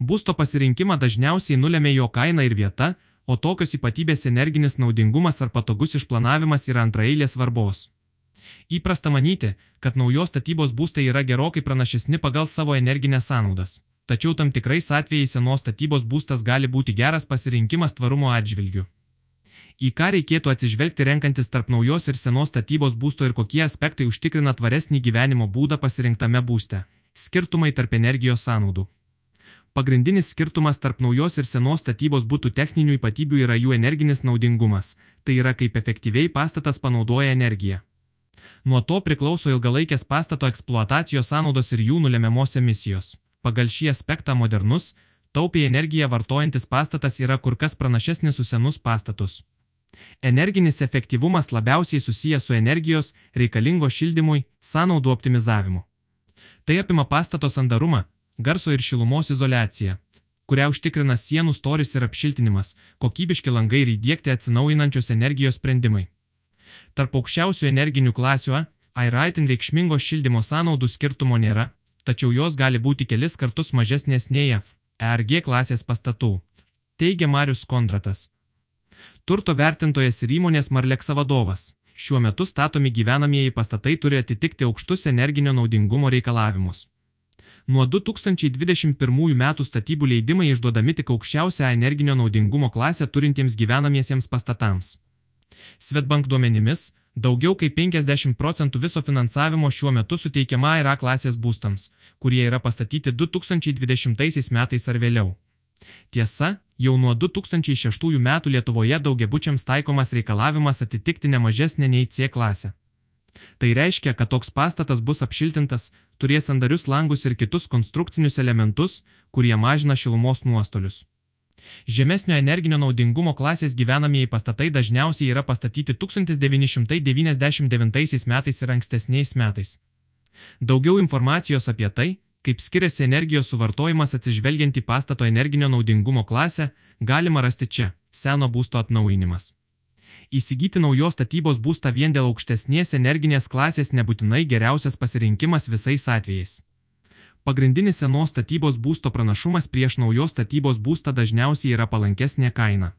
Būsto pasirinkimą dažniausiai nulėmė jo kaina ir vieta, o tokios ypatybės energinis naudingumas ar patogus išplanavimas yra antraeilės svarbos. Įprasta manyti, kad naujos statybos būstai yra gerokai pranašesni pagal savo energinės sąnaudas. Tačiau tam tikrais atvejais senos statybos būstas gali būti geras pasirinkimas tvarumo atžvilgiu. Į ką reikėtų atsižvelgti renkantis tarp naujos ir senos statybos būsto ir kokie aspektai užtikrina tvaresnį gyvenimo būdą pasirinktame būste. Skirtumai tarp energijos sąnaudų. Pagrindinis skirtumas tarp naujos ir senos statybos būtų techninių ypatybių yra jų energinis naudingumas, tai yra kaip efektyviai pastatas panaudoja energiją. Nuo to priklauso ilgalaikės pastato eksploatacijos sąnaudos ir jų nulemiamos emisijos. Pagal šį aspektą modernus, taupiai energiją vartojantis pastatas yra kur kas pranašesnis už senus pastatus. Energinis efektyvumas labiausiai susijęs su energijos reikalingo šildymui, sąnaudų optimizavimu. Tai apima pastato sandarumą, garso ir šilumos izolaciją, kurią užtikrina sienų storis ir apšiltinimas, kokybiški langai ir įdėkti atsinaujinančios energijos sprendimai. Tarp aukščiausių energinių klasių A, Airaitin reikšmingo šildymo sąnaudų skirtumo nėra, tačiau jos gali būti kelis kartus mažesnės nei F, ERG klasės pastatų, teigia Marius Kondratas turto vertintojas ir įmonės Marleksa vadovas. Šiuo metu statomi gyvenamieji pastatai turi atitikti aukštus energinio naudingumo reikalavimus. Nuo 2021 metų statybų leidimai išduodami tik aukščiausią energinio naudingumo klasę turintiems gyvenamiesiems pastatams. Svetbank duomenimis, daugiau kaip 50 procentų viso finansavimo šiuo metu suteikiama yra klasės būstams, kurie yra pastatyti 2020 metais ar vėliau. Tiesa, jau nuo 2006 metų Lietuvoje daugiabučiams taikomas reikalavimas atitikti ne mažesnė nei C klasę. Tai reiškia, kad toks pastatas bus apšiltintas, turės sandarius langus ir kitus konstrukcinius elementus, kurie mažina šilumos nuostolius. Žemesnio energinio naudingumo klasės gyvenamieji pastatai dažniausiai yra pastatyti 1999 metais ir ankstesniais metais. Daugiau informacijos apie tai, kaip skiriasi energijos suvartojimas atsižvelgiant į pastato energinio naudingumo klasę, galima rasti čia - seno būsto atnaujinimas. Įsigyti naujos statybos būstą vien dėl aukštesnės energinės klasės nebūtinai geriausias pasirinkimas visais atvejais. Pagrindinis senos statybos būsto pranašumas prieš naujos statybos būstą dažniausiai yra palankesnė kaina.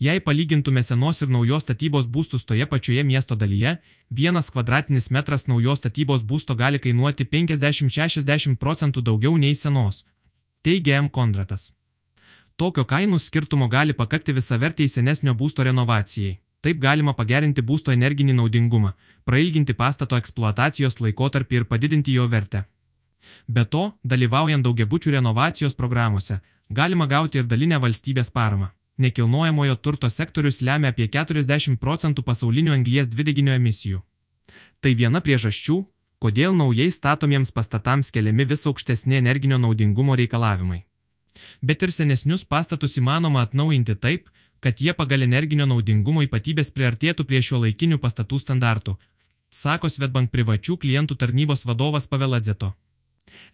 Jei palygintume senos ir naujos statybos būstus toje pačioje miesto dalyje, vienas kvadratinis metras naujos statybos būsto gali kainuoti 50-60 procentų daugiau nei senos. Teigia M. Kondratas. Tokio kainų skirtumo gali pakakti visavertiai senesnio būsto renovacijai. Taip galima pagerinti būsto energinį naudingumą, prailginti pastato eksploatacijos laikotarpį ir padidinti jo vertę. Be to, dalyvaujant daugiabučių renovacijos programuose, galima gauti ir dalinę valstybės paramą nekilnojamojo turto sektorius lemia apie 40 procentų pasaulinių anglies dvideginio emisijų. Tai viena priežasčių, kodėl naujai statomiems pastatams keliami vis aukštesni energinio naudingumo reikalavimai. Bet ir senesnius pastatus įmanoma atnaujinti taip, kad jie pagal energinio naudingumo ypatybės priartėtų prie šio laikinių pastatų standartų, sako Svetbank privačių klientų tarnybos vadovas Paveladzeto.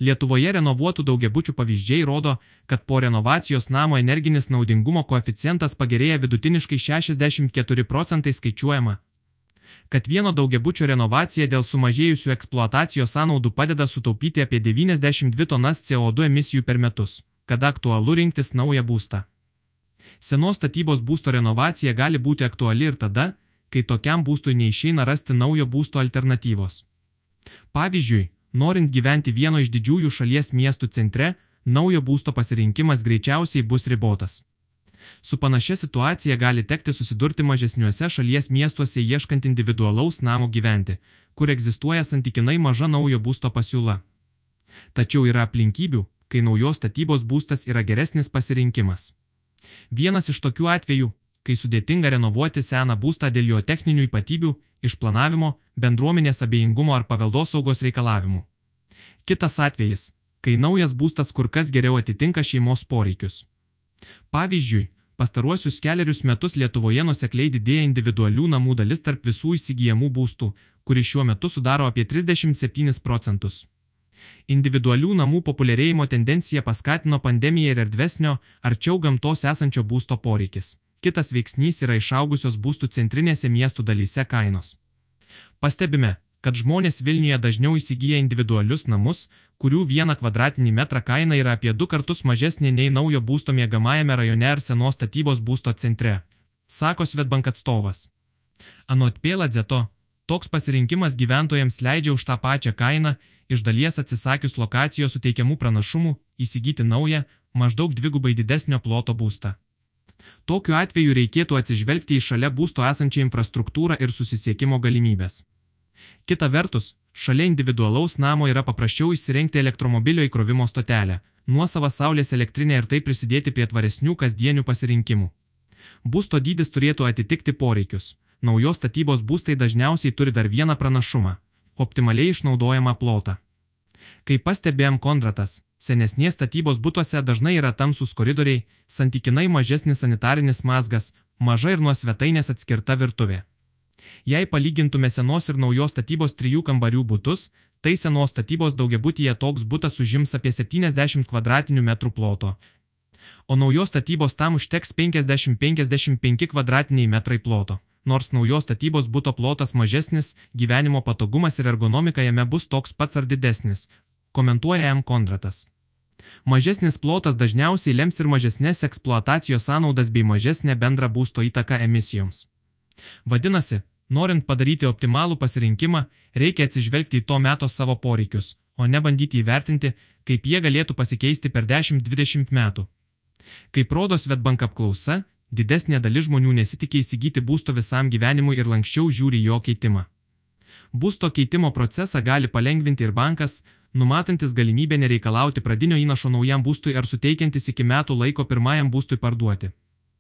Lietuvoje renovuotų daugiabučių pavyzdžiai rodo, kad po renovacijos namo energinis naudingumo koeficientas pagerėja vidutiniškai 64 procentai skaičiuojama, kad vieno daugiabučio renovacija dėl sumažėjusių eksploatacijos sąnaudų padeda sutaupyti apie 92 tonas CO2 emisijų per metus, kada aktualu rinktis naują būstą. Senos statybos būsto renovacija gali būti aktuali ir tada, kai tokiam būstui neišeina rasti naujo būsto alternatyvos. Pavyzdžiui, Norint gyventi vieno iš didžiųjų šalies miestų centre, naujo būsto pasirinkimas greičiausiai bus ribotas. Su panašia situacija gali tekti susidurti mažesniuose šalies miestuose ieškant individualaus namo gyventi, kur egzistuoja santykinai maža naujo būsto pasiūla. Tačiau yra aplinkybių, kai naujos statybos būstas yra geresnis pasirinkimas. Vienas iš tokių atvejų, kai sudėtinga renovuoti seną būstą dėl jo techninių ypatybių, išplanavimo, bendruomenės abejingumo ar paveldosaugos reikalavimų. Kitas atvejis, kai naujas būstas kur kas geriau atitinka šeimos poreikius. Pavyzdžiui, pastaruosius keliarius metus Lietuvoje nusekliai didėja individualių namų dalis tarp visų įsigijamų būstų, kuri šiuo metu sudaro apie 37 procentus. Individualių namų populiarėjimo tendencija paskatino pandemiją ir erdvesnio, arčiau gamtos esančio būsto poreikis. Kitas veiksnys yra išaugusios būstų centrinėse miestų dalyse kainos. Pastebime, kad žmonės Vilniuje dažniau įsigyja individualius namus, kurių vieną kvadratinį metrą kaina yra apie du kartus mažesnė nei naujo būsto miegamajame rajone ar senos statybos būsto centre, sako Svetbank atstovas. Anot Pėladzeto, toks pasirinkimas gyventojams leidžia už tą pačią kainą, iš dalies atsisakius lokacijos suteikiamų pranašumų, įsigyti naują, maždaug dvigubai didesnio ploto būstą. Tokiu atveju reikėtų atsižvelgti į šalia būsto esančią infrastruktūrą ir susisiekimo galimybės. Kita vertus, šalia individualaus namo yra paprasčiau įsirengti elektromobilio įkrovimo stotelę, nuosavą saulės elektrinę ir taip prisidėti prie tvaresnių kasdienių pasirinkimų. Būsto dydis turėtų atitikti poreikius. Naujos statybos būstai dažniausiai turi dar vieną pranašumą - optimaliai išnaudojamą plotą. Kaip pastebėjom Kondratas, senesnės statybos būtuose dažnai yra tamsus koridoriai, santykinai mažesnis sanitarinis mazgas, maža ir nuo svetainės atskirta virtuvė. Jei palygintume senos ir naujos statybos trijų kambarių būtus, tai senos statybos daugiabutyje toks būtas užims apie 70 km2 ploto, o naujos statybos tam užteks 50-55 kvadratiniai metrai ploto. Nors naujos statybos būto plotas mažesnis, gyvenimo patogumas ir ergonomika jame bus toks pats ar didesnis, komentuoja M. Kondratas. Mažesnis plotas dažniausiai lems ir mažesnės eksploatacijos sąnaudas bei mažesnę bendrą būsto įtaką emisijoms. Vadinasi, norint padaryti optimalų pasirinkimą, reikia atsižvelgti į to meto savo poreikius, o ne bandyti įvertinti, kaip jie galėtų pasikeisti per 10-20 metų. Kaip rodo Svetbank apklausa, didesnė dalis žmonių nesitikė įsigyti būsto visam gyvenimui ir lankščiau žiūri jo keitimą. Būsto keitimo procesą gali palengvinti ir bankas, numatantis galimybę nereikalauti pradinio įnašo naujam būstui ar suteikiantis iki metų laiko pirmajam būstui parduoti.